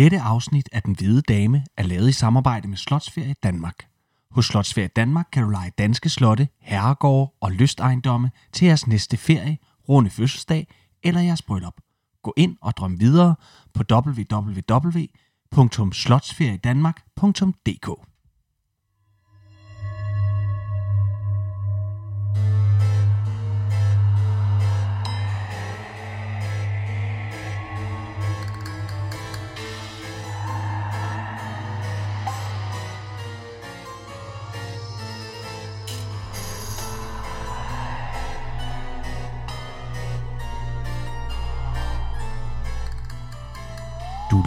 Dette afsnit af Den Hvide Dame er lavet i samarbejde med Slotsferie Danmark. Hos Slotsferie Danmark kan du lege danske slotte, herregårde og lystejendomme til jeres næste ferie, runde fødselsdag eller jeres bryllup. Gå ind og drøm videre på www.slotsferiedanmark.dk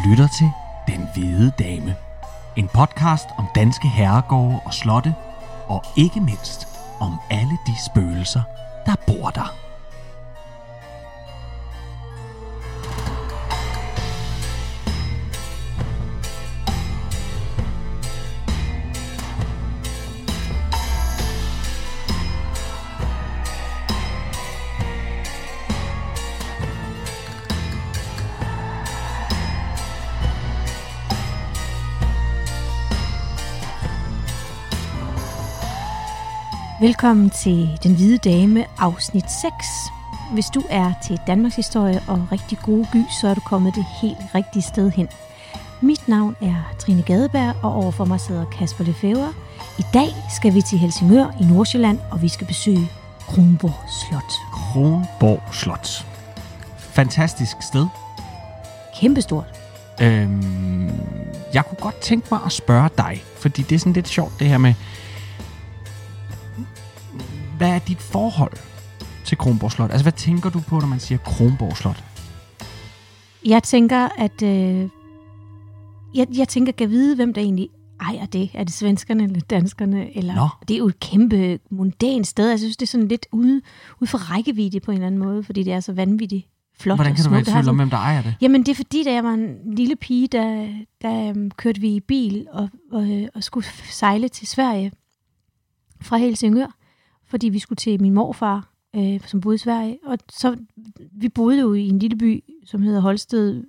lytter til Den Hvide Dame. En podcast om danske herregårde og slotte, og ikke mindst om alle de spøgelser, der bor der. Velkommen til Den Hvide Dame, afsnit 6. Hvis du er til Danmarks historie og rigtig gode gy, så er du kommet det helt rigtige sted hen. Mit navn er Trine Gadeberg, og overfor mig sidder Kasper Lefebvre. I dag skal vi til Helsingør i Nordsjælland, og vi skal besøge Kronborg Slot. Kronborg Slot. Fantastisk sted. Kæmpestort. Øhm, jeg kunne godt tænke mig at spørge dig, fordi det er sådan lidt sjovt det her med, hvad er dit forhold til Kronborg Slot? Altså, hvad tænker du på, når man siger Kronborg Slot? Jeg tænker, at... Øh, jeg, jeg tænker, kan vide, hvem der egentlig ejer det. Er det svenskerne eller danskerne? Eller, Nå. Det er jo et kæmpe mundant sted. Jeg synes, det er sådan lidt ude, ude for rækkevidde på en eller anden måde, fordi det er så vanvittigt flot Hvordan kan du være i tvivl om, hvem der ejer det? Jamen, det er fordi, da jeg var en lille pige, der, der um, kørte vi i bil og, og, øh, og skulle sejle til Sverige fra Helsingør, fordi vi skulle til min morfar, øh, som boede i Sverige. Og så, vi boede jo i en lille by, som hedder Holsted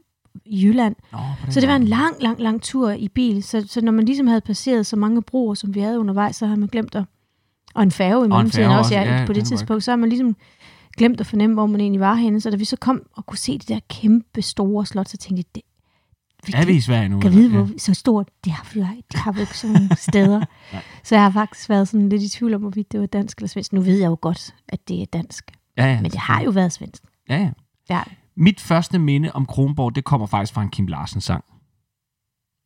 i Jylland. Nå, Så det var en lang, lang, lang tur i bil. Så, så når man ligesom havde passeret så mange broer, som vi havde undervejs, så havde man glemt at... Og en færge i mellemtiden også, også, ja, ja, på det tidspunkt. Så har man ligesom glemt at fornemme, hvor man egentlig var henne. Så da vi så kom og kunne se det der kæmpe store slot, så tænkte jeg, det, vi Er vi i Sverige nu? kan vide, hvor så stort det har vi, det har jo ikke sådan nogle steder. Så jeg har faktisk været sådan lidt i tvivl om, hvorvidt det var dansk eller svensk. Nu ved jeg jo godt, at det er dansk. Ja, ja. Men det har jo været svensk. Ja, ja. Ja. Mit første minde om Kronborg, det kommer faktisk fra en Kim Larsen sang.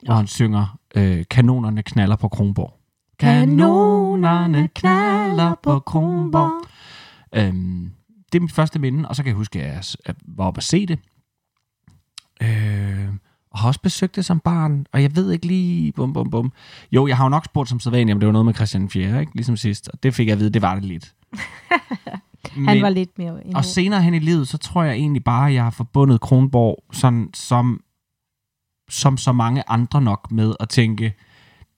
Hvor han synger, øh, kanonerne knaller på Kronborg. Kanonerne knaller på Kronborg. Øhm, det er mit første minde, og så kan jeg huske, at jeg var oppe at se det. Øh, og har også besøgt det som barn, og jeg ved ikke lige, bum, bum, bum. Jo, jeg har jo nok spurgt som sædvanligt, om det var noget med Christian 4., ikke? ligesom sidst, og det fik jeg at vide, det var det lidt. Han var lidt mere endnu. Og senere hen i livet, så tror jeg egentlig bare, at jeg har forbundet Kronborg sådan, som, som så mange andre nok med at tænke,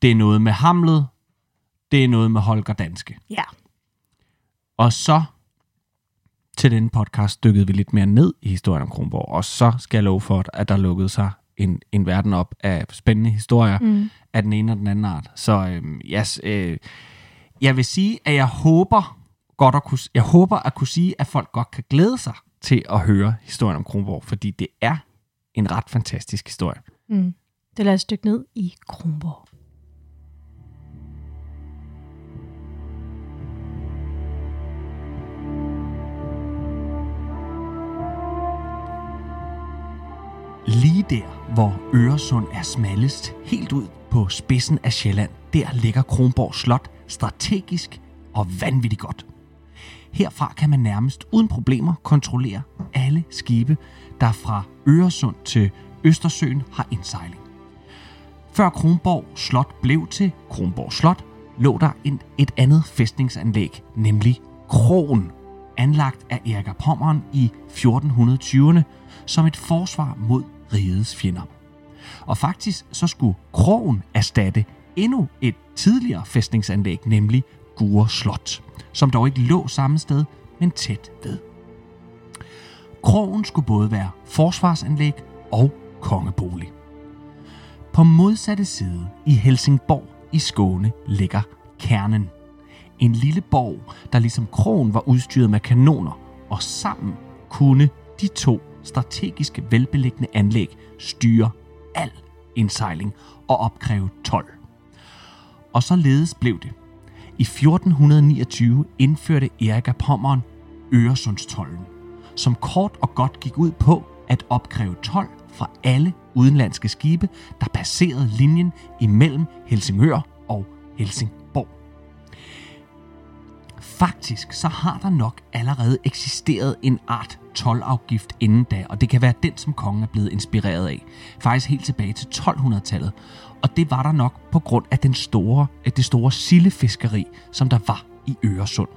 det er noget med Hamlet, det er noget med Holger Danske. Ja. Og så til denne podcast dykkede vi lidt mere ned i historien om Kronborg, og så skal jeg love for, at der lukkede sig en, en verden op af spændende historier Mm. af den ene og den anden art. Så øhm, yes, øh, jeg vil sige, at jeg håber godt at kunne, jeg håber at kunne sige, at folk godt kan glæde sig til at høre historien om Kronborg, fordi det er en ret fantastisk historie. Mm. Det lader os dykke ned i Kronborg. Lige der, hvor Øresund er smallest, helt ud på spidsen af Sjælland, der ligger Kronborg Slot strategisk og vanvittigt godt. Herfra kan man nærmest uden problemer kontrollere alle skibe, der fra Øresund til Østersøen har indsejling. Før Kronborg Slot blev til Kronborg Slot, lå der en, et andet fæstningsanlæg, nemlig Krogen, anlagt af Erik af Pommern i 1420'erne som et forsvar mod rigets fjender. Og faktisk så skulle Krogen erstatte endnu et tidligere fæstningsanlæg, nemlig Gure Slot, som dog ikke lå samme sted, men tæt ved. Krogen skulle både være forsvarsanlæg og kongebolig. På modsatte side i Helsingborg i Skåne ligger kernen. En lille borg, der ligesom krogen var udstyret med kanoner, og sammen kunne de to strategiske velbeliggende anlæg styre al indsejling og opkræve 12. Og således blev det. I 1429 indførte Erik af Pommern Øresundstollen, som kort og godt gik ud på at opkræve 12 fra alle udenlandske skibe, der passerede linjen imellem Helsingør og Helsingør. Faktisk så har der nok allerede eksisteret en art tolvafgift inden da, og det kan være den, som kongen er blevet inspireret af. Faktisk helt tilbage til 1200-tallet. Og det var der nok på grund af den store, det store sildefiskeri, som der var i Øresund.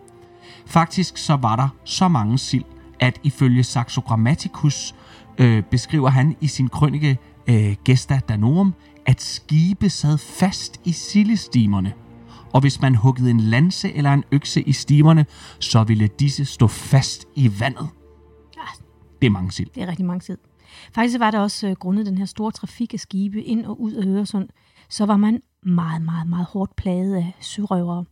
Faktisk så var der så mange sild, at ifølge Saxo Grammaticus øh, beskriver han i sin krønike øh, Gesta Danorum, at skibe sad fast i sildestimerne. Og hvis man huggede en lanse eller en økse i stimerne, så ville disse stå fast i vandet. Det er mange sild. Det er rigtig mange tid. Faktisk var der også øh, grundet den her store trafik af skibe ind og ud af Øresund, så var man meget, meget, meget hårdt plaget af sørøvere.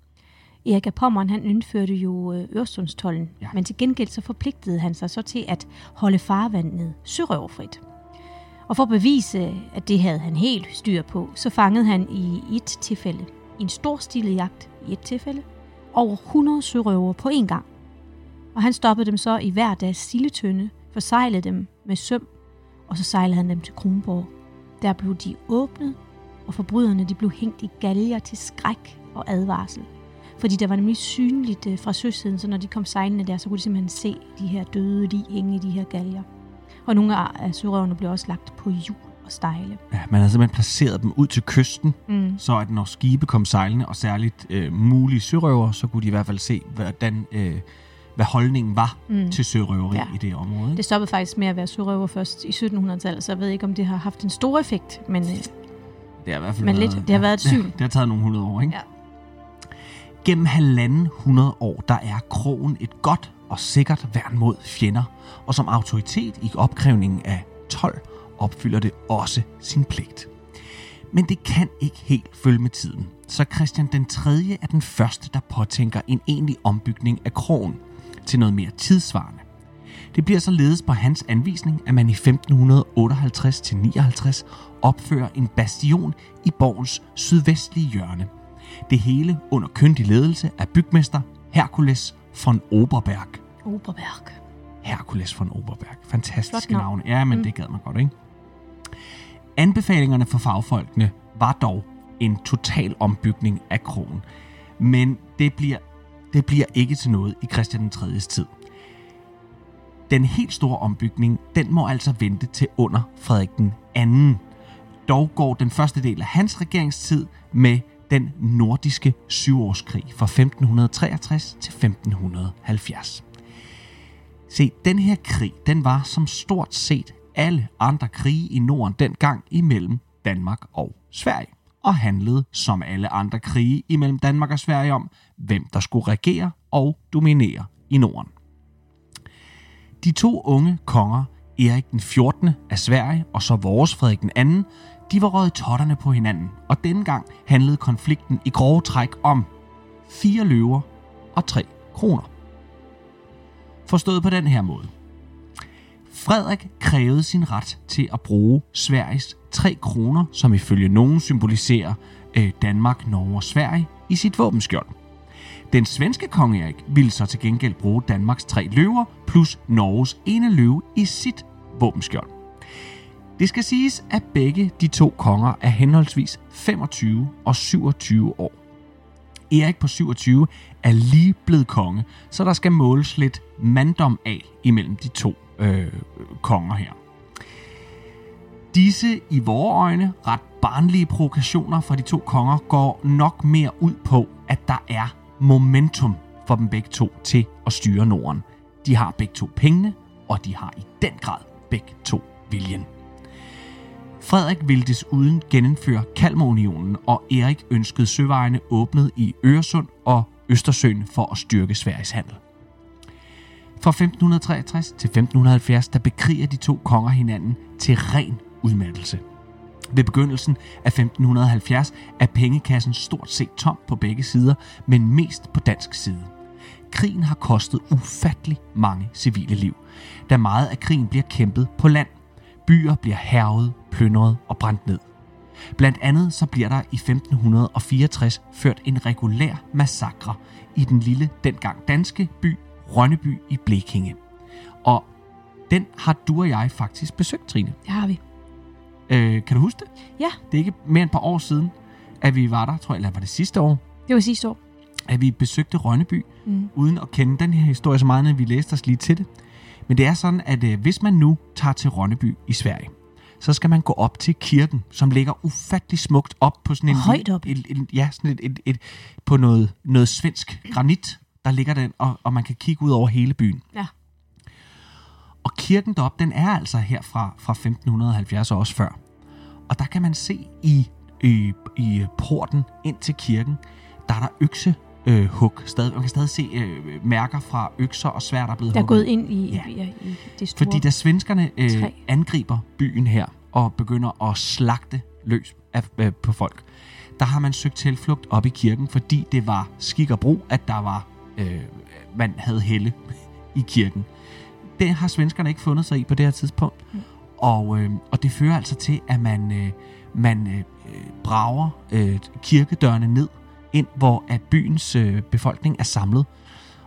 Erik af Pommern, han indførte jo øh, Øresundstollen, ja. men til gengæld så forpligtede han sig så til at holde farvandet sørøverfrit. Og for at bevise, at det havde han helt styr på, så fangede han i et tilfælde, en storstilet jagt i et tilfælde, over 100 sørøver på én gang. Og han stoppede dem så i hver deres siletønde, forsejlede dem med søm, og så sejlede han dem til Kronborg. Der blev de åbnet, og forbryderne de blev hængt i galger til skræk og advarsel. Fordi der var nemlig synligt øh, fra søsiden, så når de kom sejlende der, så kunne de simpelthen se de her døde lige hænge i de her galger. Og nogle af sørøverne blev også lagt på jul og stejle. Ja, man havde simpelthen placeret dem ud til kysten, mm. så at når skibe kom sejlende, og særligt øh, mulige sørøver, så kunne de i hvert fald se, hvordan, øh, hvad holdningen var mm. til sørøveri ja. i det område. Det stoppede faktisk med at være sørøver først i 1700-tallet, så jeg ved ikke, om det har haft en stor effekt, men, øh, det har i hvert fald men været, lidt, det har været et syn. Det har taget nogle hundrede år, ikke? Ja. Gennem halvanden hundrede år, der er krogen et godt og sikkert værn mod fjender, og som autoritet i opkrævningen af 12 opfylder det også sin pligt. Men det kan ikke helt følge med tiden, så Christian den 3. er den første, der påtænker en egentlig ombygning af krogen til noget mere tidsvarende. Det bliver således på hans anvisning, at man i 1558-59 opfører en bastion i borgens sydvestlige hjørne. Det hele under kyndig ledelse af bygmester Herkules von Oberberg. Oberberg. Herkules von Oberberg. Fantastiske navn. Ja, men mm. det gad man godt, ikke? Anbefalingerne for fagfolkene var dog en total ombygning af kronen, Men det bliver, det bliver ikke til noget i Christian den 3. tid. Den helt store ombygning, den må altså vente til under Frederik den 2. Dog går den første del af hans regeringstid med den nordiske syvårskrig fra 1563 til 1570. Se, den her krig, den var som stort set alle andre krige i Norden dengang imellem Danmark og Sverige, og handlede som alle andre krige imellem Danmark og Sverige om, hvem der skulle regere og dominere i Norden. De to unge konger, Erik den 14. af Sverige og så vores Frederik den 2., de var røget totterne på hinanden, og denne gang handlede konflikten i grove træk om fire løver og tre kroner. Forstået på den her måde. Frederik krævede sin ret til at bruge Sveriges tre kroner, som ifølge nogen symboliserer øh, Danmark, Norge og Sverige, i sit våbenskjold. Den svenske konge Erik ville så til gengæld bruge Danmarks tre løver plus Norges ene løve i sit våbenskjold. Det skal siges, at begge de to konger er henholdsvis 25 og 27 år. Erik på 27 er lige blevet konge, så der skal måles lidt manddom af imellem de to øh, konger her. Disse i vores øjne ret barnlige provokationer fra de to konger går nok mere ud på, at der er momentum for dem begge to til at styre Norden. De har begge to pengene, og de har i den grad begge to viljen. Frederik ville desuden genindføre Kalmarunionen, og Erik ønskede søvejene åbnet i Øresund og Østersøen for at styrke Sveriges handel. Fra 1563 til 1570, der bekriger de to konger hinanden til ren udmattelse. Ved begyndelsen af 1570 er pengekassen stort set tom på begge sider, men mest på dansk side. Krigen har kostet ufattelig mange civile liv, da meget af krigen bliver kæmpet på land. Byer bliver hervet, plyndret og brændt ned. Blandt andet så bliver der i 1564 ført en regulær massakre i den lille, dengang danske by Rønneby i Blekinge. Og den har du og jeg faktisk besøgt, Trine. Det har vi. Øh, kan du huske det? Ja. Det er ikke mere end et par år siden, at vi var der, tror jeg, eller var det sidste år, Det var sidste år. at vi besøgte Rønneby, Mm. uden at kende den her historie så meget, at vi læste os lige til det. Men det er sådan, at øh, hvis man nu tager til Rønneby i Sverige, så skal man gå op til kirken, som ligger ufattelig smukt op på sådan en... Højt oppe. Et, et, ja, sådan et, et, et, på noget, noget svensk granit, der ligger den, og, og man kan kigge ud over hele byen. Ja. Og kirken deroppe, den er altså her fra, fra 1570 og også før. Og der kan man se i, i, i porten ind til kirken, der er der økse øh, hug. Stadig, man kan stadig se øh, mærker fra økser og svær, der er blevet Der er hugget. gået ind i, Ja. ja. i, i det store. Fordi da svenskerne øh, Træ. angriber byen her og begynder at slagte løs af, øh, på folk, der har man søgt tilflugt op i kirken, fordi det var skik og brug, at der var øh, man havde helle i kirken. Det har svenskerne ikke fundet sig i på det her tidspunkt. Mm. Og, øh, og det fører altså til, at man, øh, man øh, brager øh, kirkedørene ned, ind hvor at byens øh, befolkning er samlet.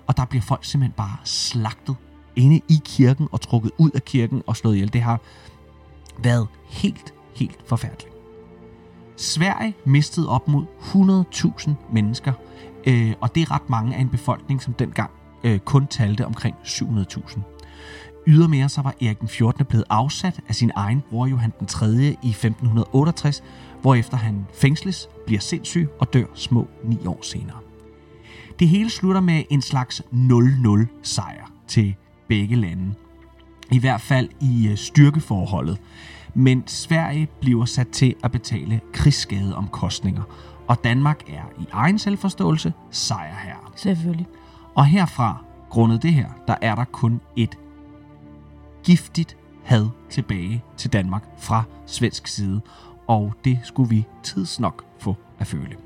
Og der bliver folk simpelthen bare slagtet inde i kirken og trukket ud af kirken og slået ihjel. Det har været helt, helt forfærdeligt. Sverige mistede op mod 100.000 mennesker, øh, og det er ret mange af en befolkning, som dengang øh, kun talte omkring 700.000. Ydermere så var Erik den 14. blevet afsat af sin egen bror Johan den 3. i 1568, hvorefter han fængsles, bliver sindssyg og dør små ni år senere. Det hele slutter med en slags 0-0 sejr til begge lande. I hvert fald i øh, styrkeforholdet. Men Sverige bliver sat til at betale krigsskadeomkostninger, og Danmark er i egen selvforståelse sejrherre. Selvfølgelig. Og herfra, grundet det her, der er der kun et giftigt had tilbage til Danmark fra svensk side, og det skulle vi tidsnok få at føle.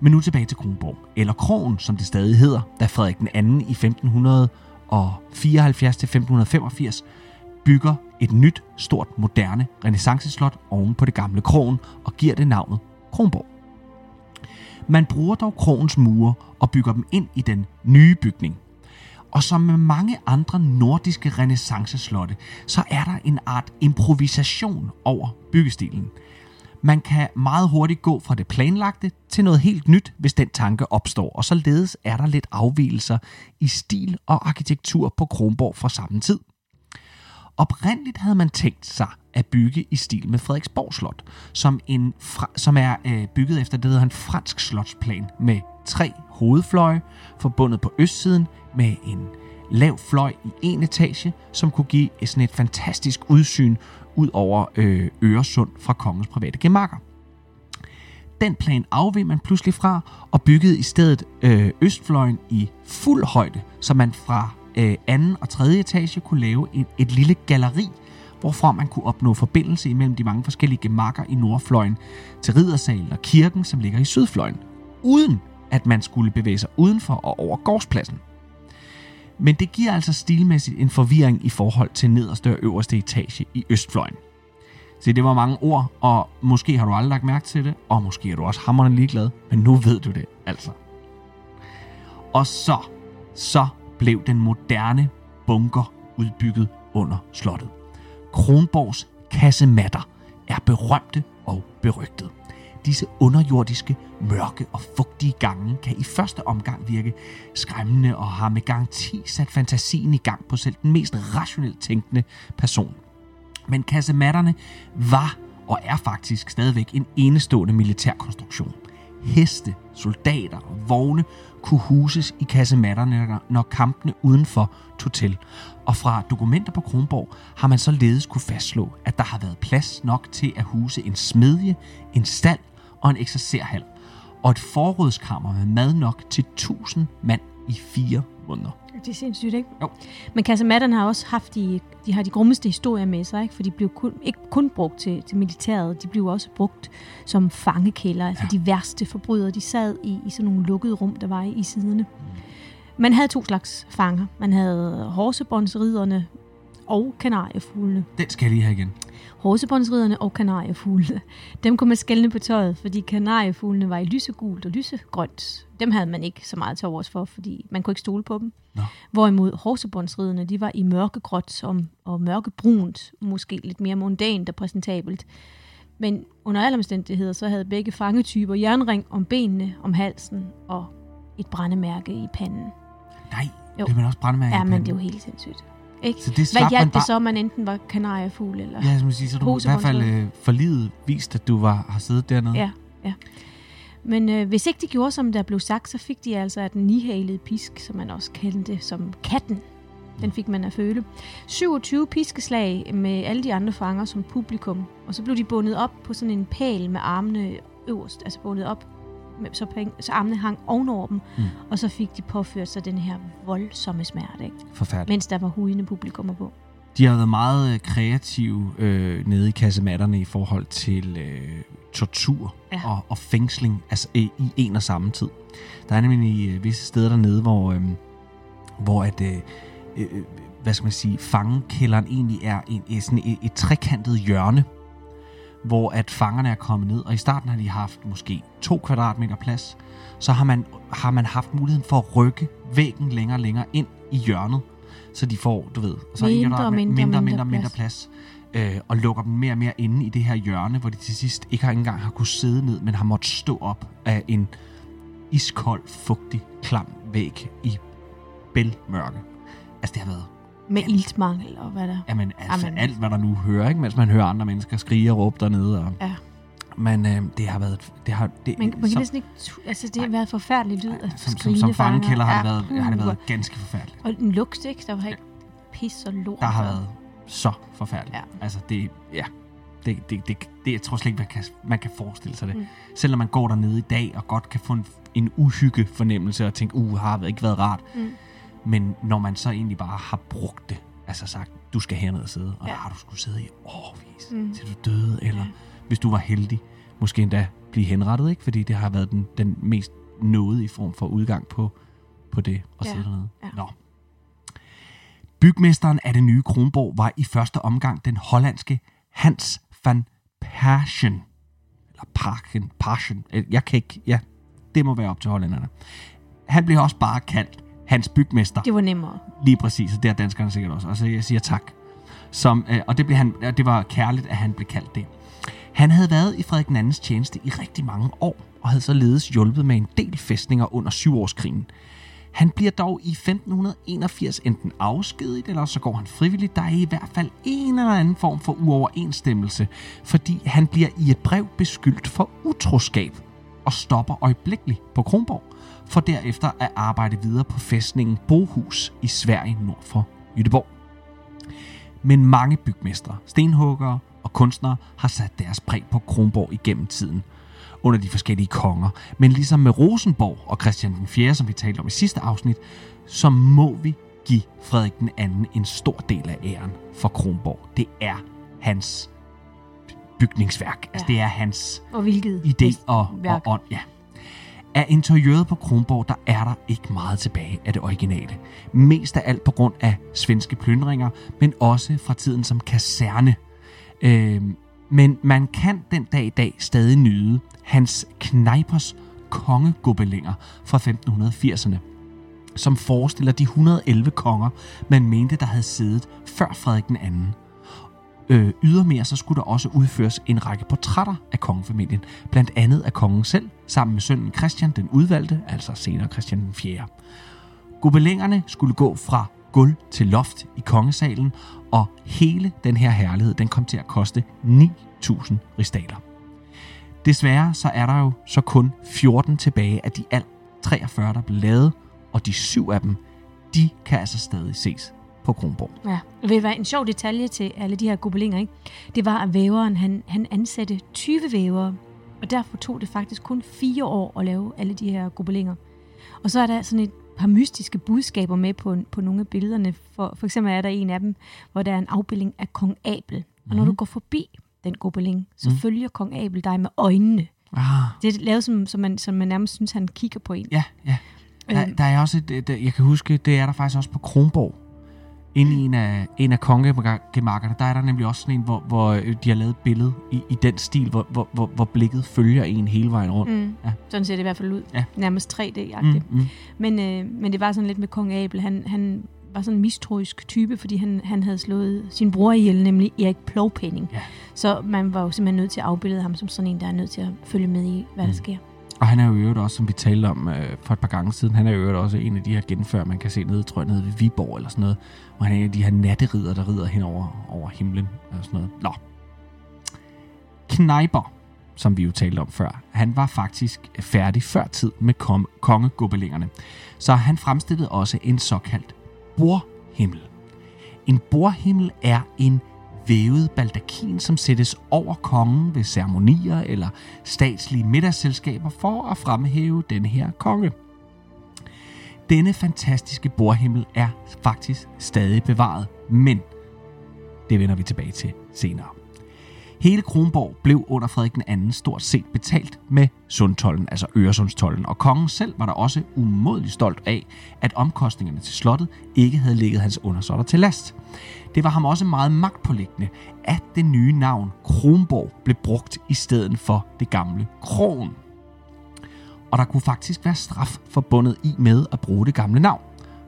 Men nu tilbage til Kronborg, eller Krogen, som det stadig hedder, da Frederik den 2. i 1574-1585 bygger et nyt, stort, moderne renaissanceslot oven på det gamle Krogen og giver det navnet Kronborg. Man bruger dog krogens mure og bygger dem ind i den nye bygning. Og som med mange andre nordiske renaissanceslotte, så er der en art improvisation over byggestilen. Man kan meget hurtigt gå fra det planlagte til noget helt nyt, hvis den tanke opstår, og således er der lidt afvielser i stil og arkitektur på Kronborg fra samme tid. Oprindeligt havde man tænkt sig at bygge i stil med Frederiksborg Slot, som, en fra, som er øh, bygget efter det, der hedder en fransk slotsplan med tre hovedfløje, forbundet på østsiden med en lav fløj i en etage, som kunne give sådan et fantastisk udsyn ud over øh, Øresund fra kongens private gemakker. Den plan afveg man pludselig fra og byggede i stedet øh, Østfløjen i fuld højde, så man fra øh, anden og tredje etage kunne lave et, et lille galleri, hvorfra man kunne opnå forbindelse imellem de mange forskellige gemakker i Nordfløjen til Riddersalen og kirken, som ligger i Sydfløjen, uden at man skulle bevæge sig udenfor og over gårdspladsen. Men det giver altså stilmæssigt en forvirring i forhold til nederste og øverste etage i Østfløjen. Se, det var mange ord, og måske har du aldrig lagt mærke til det, og måske er du også hammerende ligeglad, men nu ved du det altså. Og så, så blev den moderne bunker udbygget under slottet. Kronborgs kassematter er berømte og berygtede. Disse underjordiske, mørke og fugtige gange kan i første omgang virke skræmmende og har med garanti sat fantasien i gang på selv den mest rationelt tænkende person. Men kassematterne var og er faktisk stadigvæk en enestående militærkonstruktion. Heste, soldater og vogne kunne huses i kasematterne, når kampene udenfor tog til. Og fra dokumenter på Kronborg har man således kunne fastslå, at der har været plads nok til at huse en smedje, en stald og en eksercerhal, og et forrådskammer med mad nok til 1000 mand i fire måneder. Det er sindssygt, ikke? Jo. Men kasematterne har også haft de, de har de grummeste historier med sig, ikke? For de blev kun, ikke kun brugt til, til militæret, de blev også brugt som fangekælder. Altså Ja. de værste forbrydere, de sad i, i sådan nogle lukkede rum, der var i, i siderne. Man havde to slags fanger. Man havde horsebåndsriderne og kanariefuglene. Den skal jeg lige have igen. Horsebåndsriderne og kanariefuglene. Dem kunne man skælne på tøjet, fordi kanariefuglene var i lysegult og lysegrønt. Dem havde man ikke så meget til overs for, fordi man kunne ikke stole på dem. Nå. Hvorimod horsebåndsriderne, de var i mørkegråt og, og mørkebrunt, måske lidt mere mondant og præsentabelt. Men under alle omstændigheder, så havde begge fangetyper jernring om benene, om halsen og et brændemærke i panden. Nej, Jo. det er man også brændemærke Ja, i men panden. det er jo helt sindssygt. Ikke? Så det Hvad hjalp det så, om man enten var kanariefugl eller... Ja, som jeg siger, så du i hvert fald øh, for livet vist, at du var, har siddet dernede. Ja, ja. Men øh, hvis ikke de gjorde, som der blev sagt, så fik de altså af den nihalede pisk, som man også kaldte det, som katten. Den fik man at føle. 27 piskeslag med alle de andre fanger som publikum. Og så blev de bundet op på sådan en pæl med armene øverst. Altså bundet op, så, pæng, så armene hang ovenover dem. Mm. Og så fik de påført sig den her voldsomme smerte, ikke? Forfærdeligt. mens der var hudende publikummer på. De har været meget øh, kreative øh, nede i kasematterne i forhold til øh, tortur Ja. og, og fængsling altså, øh, i en og samme tid. Der er nemlig øh, visse steder dernede, hvor, øh, hvor at, øh, øh, hvad skal man sige, fangekælderen egentlig er en, en, sådan et, et trekantet hjørne, hvor at fangerne er kommet ned, og i starten har de haft måske to kvadratmeter plads, så har man, har man haft muligheden for at rykke væggen længere og længere ind i hjørnet, så de får, du ved, så Mindre en mindre, mindre, mindre mindre, mindre plads, øh, og lukker dem mere og mere inde i det her hjørne, hvor de til sidst ikke har engang har kunne sidde ned, men har måttet stå op af en iskold, fugtig, klam væg i bælmørke. Altså, det har været Med iltmangel og hvad der. Jamen, altså Jamen. alt, hvad der nu hører, ikke? Mens man hører andre mennesker skrige og råbe dernede. Og... Ja. Men øh, det har været... Det har, det, Man, man kan som, næsten ikke... Altså, det har været forfærdeligt lyd af som, som, som fangekælder har, det Ja. været, har det Uh, været ganske forfærdeligt. Og en lugt, ikke? Der var ikke pis og lort. Der har været så forfærdeligt. Ja. Altså, det... Ja. Det, det, det, det, jeg tror slet ikke, man kan, man kan forestille sig det. Mm. Mm. Selvom man går dernede i dag og godt kan få en, en uhygge fornemmelse og tænke, uh, har ikke været rart. Mm. Men når man så egentlig bare har brugt det, altså sagt, du skal herned og sidde, og Ja. der har du skulle sidde i årvis, Mm. til du døde, eller Ja. hvis du var heldig, måske endda blive henrettet, ikke? Fordi det har været den, den mest nådige form for udgang på, på det at Ja. sidde dernede. Ja. Nå. Bygmesteren af det nye Kronborg var i første omgang den hollandske Hans van Perschen. Eller Parken. Øh, Jeg kan ikke, ja, det må være op til hollænderne. Han blev også bare kaldt Hans Bygmester. Det var nemmere. Lige præcis, og det er danskerne sikkert også. Og så jeg siger tak. Som, øh, og det, blev han, det var kærligt, at han blev kaldt det. Han havde været i Frederik den andens tjeneste i rigtig mange år, og havde således hjulpet med en del fæstninger under syvårskrigen. Han bliver dog i 1581 enten afskediget, eller så går han frivilligt. Der er i hvert fald en eller anden form for uoverensstemmelse, fordi han bliver i et brev beskyldt for utroskab og stopper øjeblikkeligt på Kronborg, for derefter at arbejde videre på fæstningen Bohus i Sverige nord for Jødeborg. Men mange bygmestre, stenhuggere og kunstnere har sat deres præg på Kronborg igennem tiden under de forskellige konger. Men ligesom med Rosenborg og Christian den 4., som vi talte om i sidste afsnit, så må vi give Frederik den anden en stor del af æren for Kronborg. Det er hans bygningsværk. Altså, Ja. det er hans Og hvilket idé og, og værk. ånd. Ja. Af interiøret på Kronborg, der er der ikke meget tilbage af det originale. Mest af alt på grund af svenske plyndringer, men også fra tiden som kaserne. Øhm, men man kan den dag i dag stadig nyde hans Kneipers kongegobelinger fra 1580'erne, som forestiller de 111 konger, man mente, der havde siddet før Frederik den anden. Øh, ydermere så skulle der også udføres en række portrætter af kongefamilien, blandt andet af kongen selv, sammen med sønnen Christian den udvalgte, altså senere Christian den 4. Gobelingerne skulle gå fra gulv til loft i kongesalen, og hele den her herlighed, den kom til at koste 9.000 ristaler. Desværre så er der jo så kun 14 tilbage af de alt 43, der blev lavet, og de syv af dem, de kan altså stadig ses på Kronborg. Ja, I hvad, en sjov detalje til alle de her gobelinger, ikke? det var, at væveren han, han ansatte 20 vævere, og derfor tog det faktisk kun fire år at lave alle de her gobelinger. Og så er der sådan et par mystiske budskaber med på, på nogle af billederne. For, for eksempel er der en af dem, hvor der er en afbildning af kong Abel. Og når Mhm. du går forbi den gobeling, så Mhm. følger kong Abel dig med øjnene. Ah, Det er lavet, som, som, man, som man nærmest synes, han kigger på en. ja, ja. Der, Øhm, der er også et, der, jeg kan huske, det er der faktisk også på Kronborg. Inde i en af, en af kongemakkerne, der er der nemlig også sådan en, hvor, hvor øh, de har lavet et billede i, i den stil, hvor, hvor, hvor, hvor blikket følger en hele vejen rundt. Mm. Ja. Sådan ser det i hvert fald ud. Ja. Nærmest 3D-agtigt. Mm, mm. Men, øh, men det var sådan lidt med kong Abel. Han, han var sådan en mistroisk type, fordi han, han havde slået sin bror ihjel, nemlig Erik Plovpenning. Ja. Så man var jo simpelthen nødt til at afbilde ham som sådan en, der er nødt til at følge med i, hvad der Mm. sker. Og han er jo øvrigt også, som vi talte om øh, for et par gange siden, han er jo øvrigt også en af de her genfør, man kan se nede, tror jeg, nede ved Viborg eller sådan noget, hvor han er en af de her natterider, der rider hen over, over himlen og sådan noget. Nå. Kneiper, som vi jo talte om før, han var faktisk færdig før tid med kom- kongegobelingerne. Så han fremstillede også en såkaldt borhimmel. En borhimmel er en vævet baldakin, som sættes over kongen ved ceremonier eller statslige middagsselskaber for at fremhæve den her konge. Denne fantastiske bordhimmel er faktisk stadig bevaret, men det vender vi tilbage til senere. Hele Kronborg blev under Frederik den anden stort set betalt med Sundtollen, altså Øresundstollen, og kongen selv var der også umådelig stolt af, at omkostningerne til slottet ikke havde ligget hans undersåtter til last. Det var ham også meget magtpålæggende, at det nye navn Kronborg blev brugt i stedet for det gamle Krogen. Og der kunne faktisk være straf forbundet i med at bruge det gamle navn.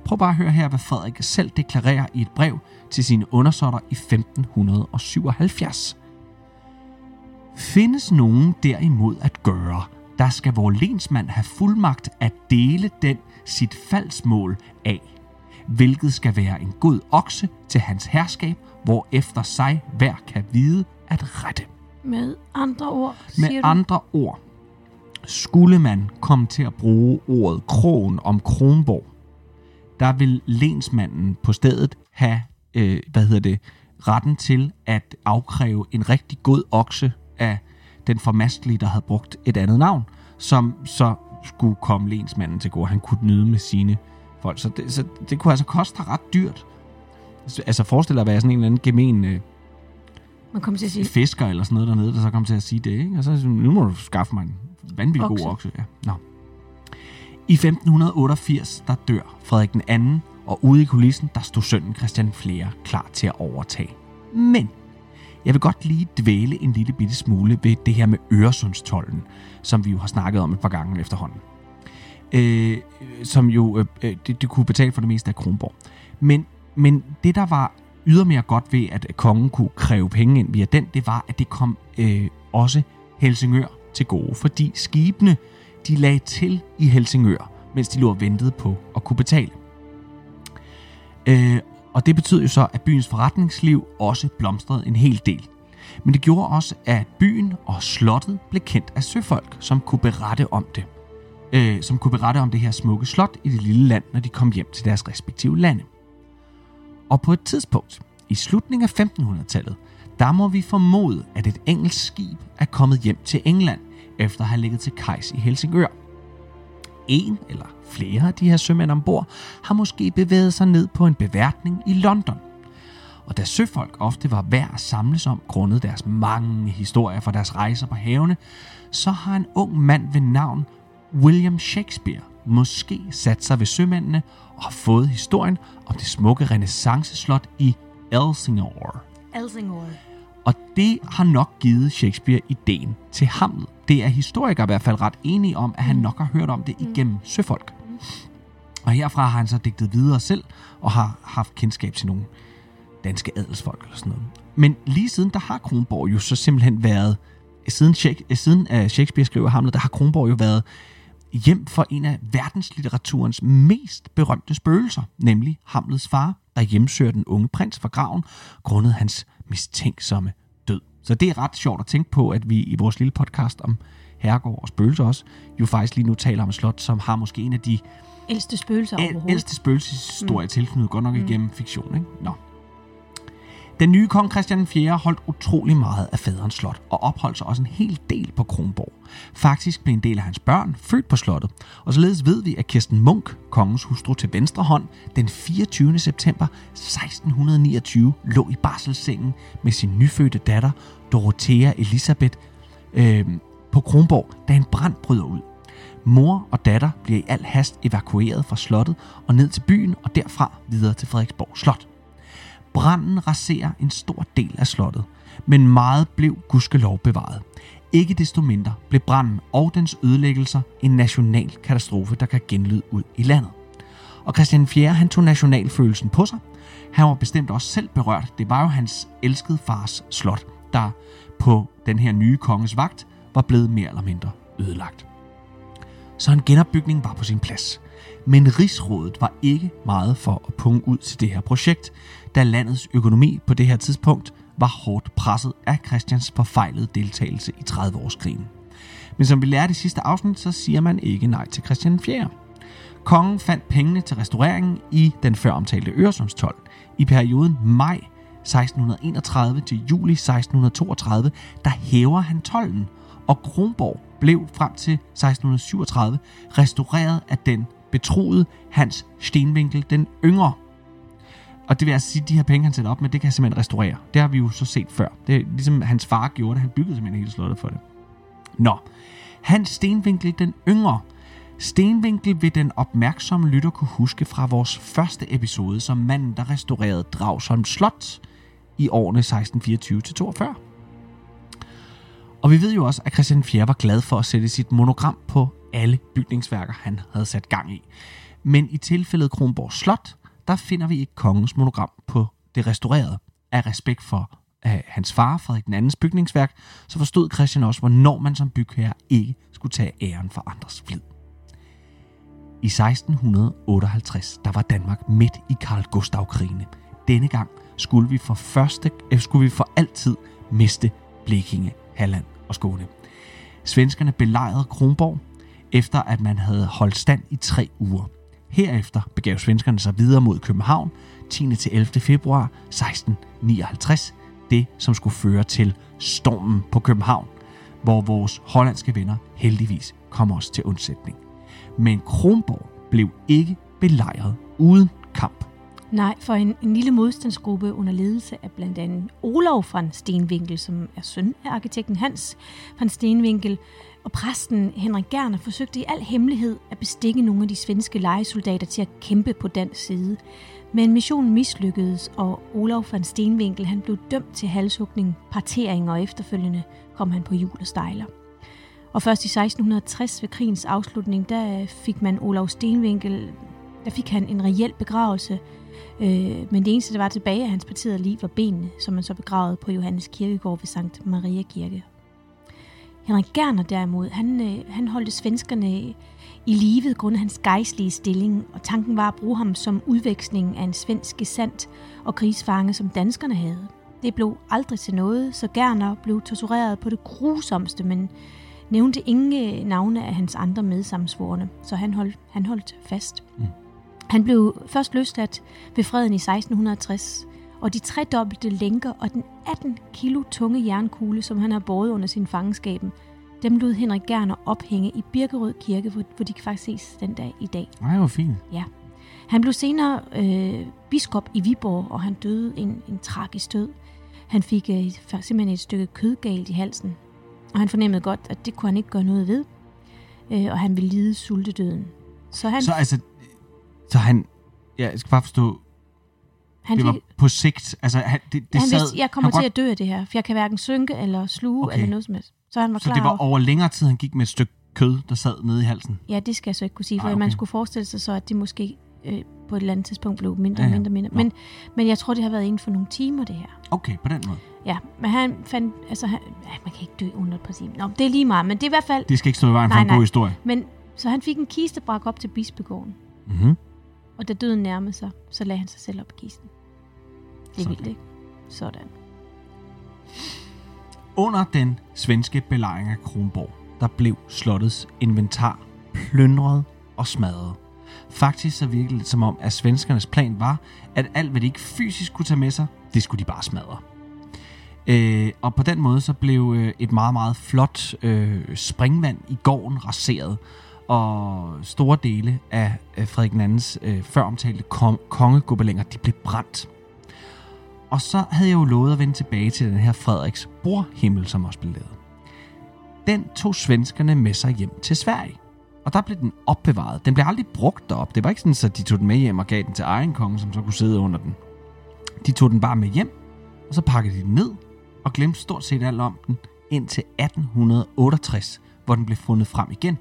Prøv bare at høre her, hvad Frederik selv deklarerer i et brev til sine undersåtter i 1577. Findes nogen derimod at gøre, der skal vor lensmand have fuldmagt at dele den sit faldsmål af, hvilket skal være en god okse til hans herskab, hvor efter sig hver kan vide at rette. Med andre ord, Med du? andre ord, skulle man komme til at bruge ordet krogen om Kronborg, der vil lensmanden på stedet have, øh, hvad hedder det, retten til at afkræve en rigtig god okse af den formastelige, der havde brugt et andet navn, som så skulle komme lensmanden til gode. Han kunne nyde med sine folk. Så det, så det kunne altså koste ret dyrt. Altså forestil dig at være sådan en eller anden gemen øh, Man kommer til at sige, fisker eller sådan noget dernede, der så kom til at sige det, ikke? Og så nu må du skaffe mig en vanvittig god Okse. okse. Ja. Nå. I 1588, der dør Frederik den anden, og ude i kulissen, der stod sønnen Christian Flere klar til at overtage. Men jeg vil godt lige dvæle en lille bitte smule ved det her med Øresundstollen, som vi jo har snakket om et par gange efterhånden. Øh, som jo, øh, øh, det, det kunne betale for det meste af Kronborg. Men, men det, der var ydermere godt ved, at kongen kunne kræve penge ind via den, det var, at det kom øh, også Helsingør til gode, fordi skibene, de lagde til i Helsingør, mens de lå og ventede på at kunne betale. Øh, og det betød jo så, at byens forretningsliv også blomstrede en hel del. Men det gjorde også, at byen og slottet blev kendt af søfolk, som kunne berette om det. Øh, som kunne berette om det her smukke slot i det lille land, når de kom hjem til deres respektive lande. Og på et tidspunkt, i slutningen af 1500-tallet, der må vi formode, at et engelsk skib er kommet hjem til England, efter at have ligget til kejs i Helsingør. En eller flere af de her sømænd ombord har måske bevæget sig ned på en beværtning i London. Og da søfolk ofte var værd at samles om, grundet deres mange historier fra deres rejser på havene, så har en ung mand ved navn William Shakespeare måske sat sig ved sømændene og har fået historien om det smukke renaissanceslot i Elsinore. Elsingore. Og det har nok givet Shakespeare ideen til Hamlet. Det er historikere i hvert fald ret enige om, at han nok har hørt om det igennem søfolk. Og herfra har han så digtet videre selv, og har haft kendskab til nogle danske adelsfolk eller sådan noget. Men lige siden, der har Kronborg jo så simpelthen været, siden, Shak- siden uh, Shakespeare skriver Hamlet, der har Kronborg jo været hjem for en af verdenslitteraturens mest berømte spøgelser, nemlig Hamlets far, der hjemsøger den unge prins fra graven, grundet hans mistænksomme. Så det er ret sjovt at tænke på, at vi i vores lille podcast om herregård og spøgelser også, jo faktisk lige nu taler om et slot, som har måske en af de Ældste spøgelser overhovedet. ældste spøgelseshistorier mm. tilknyttet godt nok igennem fiktion. Ikke? Nå. Den nye kong Christian 4. holdt utrolig meget af faderens slot og opholdt sig også en hel del på Kronborg. Faktisk blev en del af hans børn født på slottet, og således ved vi, at Kirsten Munk, kongens hustru til venstre hånd, den 24. september 1629 lå i barselssengen med sin nyfødte datter, Dorothea Elisabeth, øh, på Kronborg, da en brand bryder ud. Mor og datter bliver i al hast evakueret fra slottet og ned til byen og derfra videre til Frederiksborg Slot. Branden raserer en stor del af slottet, men meget blev gudskelov bevaret. Ikke desto mindre blev branden og dens ødelæggelser en national katastrofe, der kan genlyde ud i landet. Og Christian 4. han tog nationalfølelsen på sig. Han var bestemt også selv berørt. Det var jo hans elskede fars slot, der på den her nye konges vagt var blevet mere eller mindre ødelagt. Så en genopbygning var på sin plads. Men Rigsrådet var ikke meget for at punge ud til det her projekt, da landets økonomi på det her tidspunkt var hårdt presset af Christians forfejlede deltagelse i 30-årskrigen. Men som vi lærte i sidste afsnit, så siger man ikke nej til Christian 4. Kongen fandt pengene til restaureringen i den før omtalte Øresundstol. I perioden maj 1631 til juli 1632, der hæver han tollen, og Kronborg blev frem til 1637 restaureret af den betroede Hans Stenvinkel den yngre. Og det vil altså sige, at de her penge, han sætter op med, det kan han simpelthen restaurere. Det har vi jo så set før. Det er ligesom hans far gjorde det. Han byggede simpelthen hele slottet for det. Nå, Hans Stenvinkel den yngre. Stenvinkel vil den opmærksomme lytter kunne huske fra vores første episode som manden, der restaurerede Dragsholm Slot i årene 1624-42. Og vi ved jo også, at Christian 4. var glad for at sætte sit monogram på alle bygningsværker, han havde sat gang i. Men i tilfældet Kronborg Slot, der finder vi ikke kongens monogram på det restaurerede. Af respekt for uh, hans far, Frederik den andens bygningsværk, så forstod Christian også, hvornår man som bygherre ikke skulle tage æren for andres flid. I 1658, der var Danmark midt i Karl Gustav-krigene. Denne gang skulle vi for, første, øh, skulle vi for altid miste Blekinge, Halland og Skåne. Svenskerne belejrede Kronborg, efter at man havde holdt stand i tre uger. Herefter begav svenskerne sig videre mod København 10. til 11. februar 1659, det som skulle føre til stormen på København, hvor vores hollandske venner heldigvis kom os til undsætning. Men Kronborg blev ikke belejret uden kamp. Nej, for en, en lille modstandsgruppe under ledelse af blandt andet Olof van Stenvinkel, som er søn af arkitekten Hans van Stenvinkel, og præsten Henrik Gerner forsøgte i al hemmelighed at bestikke nogle af de svenske lejesoldater til at kæmpe på dansk side. Men missionen mislykkedes, og Olof van Stenvinkel han blev dømt til halshugning, partering og efterfølgende kom han på jul og stejler. Og først i 1660 ved krigens afslutning, der fik man Olof Stenvinkel, der fik han en reel begravelse, øh, men det eneste, der var tilbage af hans partiet liv, var benene, som man så begravede på Johannes Kirkegård ved Sankt Maria Kirke. Henrik Gerner derimod, han, øh, han holdte svenskerne i livet grundet hans gejstlige stilling, og tanken var at bruge ham som udveksling af en svensk gesandt og krigsfange, som danskerne havde. Det blev aldrig til noget, så Gerner blev tortureret på det grusomste, men nævnte ingen navne af hans andre medsamsvorene, så han holdt, han holdt fast. Mm. Han blev først løsladt ved freden i 1660, og de tredobbelte lænker og den 18 kilo tunge jernkugle, som han har båret under sin fangenskaben, dem lod Henrik Gerner ophænge i Birkerød Kirke, hvor, de kan faktisk ses den dag i dag. Nej, hvor fint. Ja. Han blev senere øh, biskop i Viborg, og han døde en, en tragisk død. Han fik øh, simpelthen et stykke kød galt i halsen, og han fornemmede godt, at det kunne han ikke gøre noget ved, øh, og han ville lide sultedøden. Så, han, så altså, så han, ja, jeg skal bare forstå, han det var på sigt, altså han, det, det han sad, vidste, jeg kommer til at dø af det her, for jeg kan hverken synke eller sluge okay. eller noget som helst. Så han var så klar det var over- længere tid, han gik med et stykke kød, der sad nede i halsen? Ja, det skal jeg så ikke kunne sige, for Ej, okay. man skulle forestille sig så, at det måske øh, på et eller andet tidspunkt blev mindre Ja, og ja. mindre mindre. Nå. Men, men jeg tror, det har været inden for nogle timer, det her. Okay, på den måde. Ja, men han fandt, altså han, ja, man kan ikke dø under et par timer. Nå, det er lige meget, men det er i hvert fald, Det skal ikke stå i vejen for Nej, en nej. god historie. men så han fik en kiste bragt op til bispegården, Mm-hmm. og da døden nærmede sig, så lagde han sig selv op i kisten. Det er Sådan. vildt, ikke? Sådan. Under den svenske belejring af Kronborg, der blev slottets inventar plyndret og smadret. Faktisk så virkede det som om, at svenskernes plan var, at alt, hvad de ikke fysisk kunne tage med sig, det skulle de bare smadre. Øh, og på den måde så blev øh, et meget, meget flot øh, springvand i gården raseret, og store dele af øh, Frederik II's øh, føromtalte kon- kongegobelinger, de blev brændt. Og så havde jeg jo lovet at vende tilbage til den her Frederiks bordhimmel, som også blev lavet. Den tog svenskerne med sig hjem til Sverige. Og der blev den opbevaret. Den blev aldrig brugt derop. Det var ikke sådan, at de tog den med hjem og gav den til egen konge, som så kunne sidde under den. De tog den bare med hjem, og så pakkede de den ned og glemte stort set alt om den indtil 1868, hvor den blev fundet frem igen.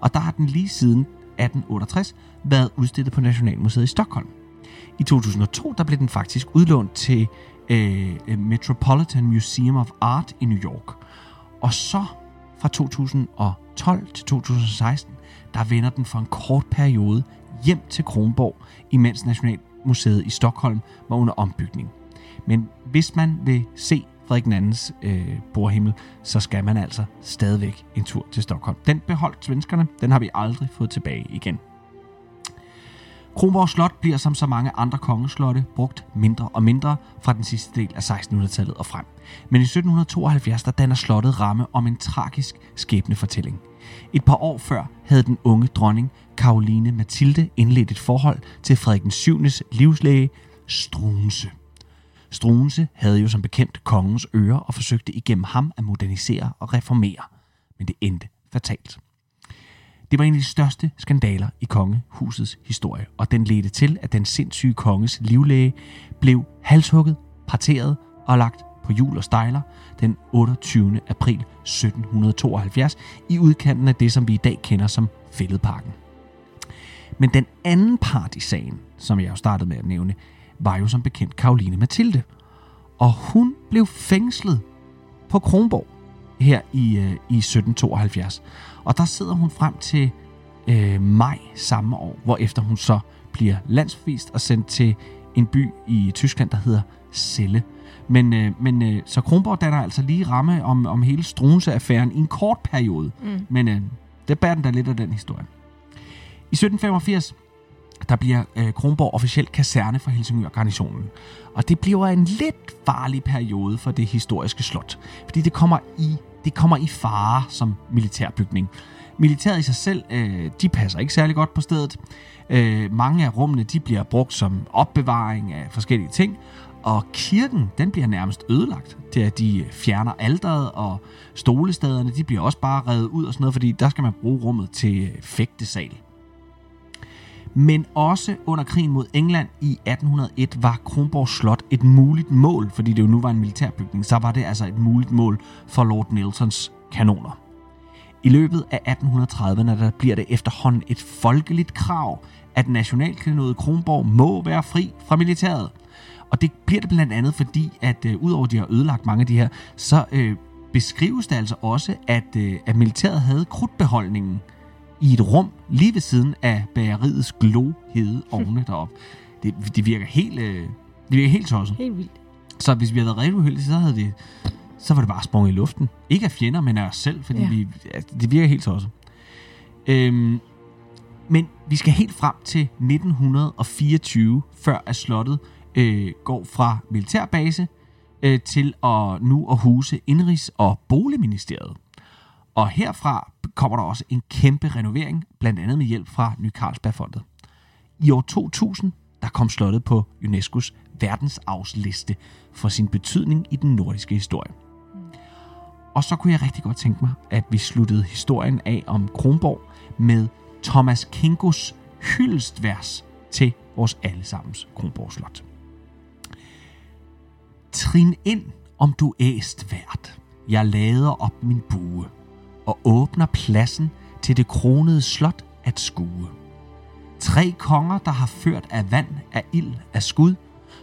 Og der har den lige siden 1868 været udstillet på Nationalmuseet i Stockholm. I 2002 der blev den faktisk udlånt til øh, Metropolitan Museum of Art i New York. Og så fra 2012 til 2016, der vender den for en kort periode hjem til Kronborg, imens Nationalmuseet i Stockholm var under ombygning. Men hvis man vil se Frederik II's øh, bordhimmel, så skal man altså stadigvæk en tur til Stockholm. Den beholdt svenskerne, den har vi aldrig fået tilbage igen. Kronborg Slot bliver som så mange andre kongeslotte brugt mindre og mindre fra den sidste del af 1600-tallet og frem. Men i 1772 der danner slottet ramme om en tragisk skæbnefortælling. Et par år før havde den unge dronning Karoline Mathilde indledt et forhold til Frederik den 7. livslæge Struense. Struense havde jo som bekendt kongens øre og forsøgte igennem ham at modernisere og reformere, men det endte fatalt. Det var en af de største skandaler i kongehusets historie, og den ledte til, at den sindssyge konges livlæge blev halshugget, parteret og lagt på jul og stejler den 28. april 1772 i udkanten af det, som vi i dag kender som Fælledparken. Men den anden part i sagen, som jeg jo startede med at nævne, var jo som bekendt Karoline Mathilde. Og hun blev fængslet på Kronborg her i, øh, i 1772. Og der sidder hun frem til øh, maj samme år, hvor efter hun så bliver landsforvist og sendt til en by i Tyskland, der hedder Celle. Men, øh, men øh, så Kronborg danner altså lige ramme om, om hele Struense-affæren i en kort periode. Mm. Men øh, det bærer den da lidt af den historie. I 1785 der bliver øh, Kronborg officielt kaserne for Helsingør garnisonen. Og det bliver en lidt farlig periode for det historiske slot, fordi det kommer i det kommer i fare som militærbygning. Militæret i sig selv, øh, de passer ikke særlig godt på stedet. Øh, mange af rummene, de bliver brugt som opbevaring af forskellige ting, og kirken, den bliver nærmest ødelagt Det at de fjerner alderet, og stolestaderne, de bliver også bare revet ud og sådan noget, fordi der skal man bruge rummet til fægtesal. Men også under krigen mod England i 1801 var Kronborg Slot et muligt mål, fordi det jo nu var en militærbygning, så var det altså et muligt mål for Lord Nelsons kanoner. I løbet af 1830'erne der bliver det efterhånden et folkeligt krav, at nationalklinodet Kronborg må være fri fra militæret. Og det bliver det blandt andet fordi, at øh, udover at de har ødelagt mange af de her, så øh, beskrives det altså også, at, øh, at militæret havde krudtbeholdningen i et rum lige ved siden af bageriets glohede ovne deroppe. Det, det virker helt, øh, det virker helt tosset. Helt vildt. Så hvis vi havde været rigtig uheldige, så havde det, så var det bare sprunget i luften. Ikke af fjender, men af os selv, fordi Ja. vi, altså, det virker helt tosset. Øhm, men vi skal helt frem til 1924, før at slottet øh, går fra militærbase øh, til at nu at huse Indrigs- og Boligministeriet. Og herfra kommer der også en kæmpe renovering, blandt andet med hjælp fra Ny Carlsbergfondet. I år 2000, der kom slottet på UNESCO's verdensarvsliste for sin betydning i den nordiske historie. Og så kunne jeg rigtig godt tænke mig, at vi sluttede historien af om Kronborg med Thomas Kinkos hyldestvers til vores allesammens Kronborg Slot. Trin ind, om du æst vært. Jeg lader op min bue og åbner pladsen til det kronede slot at skue. Tre konger, der har ført af vand, af ild, af skud,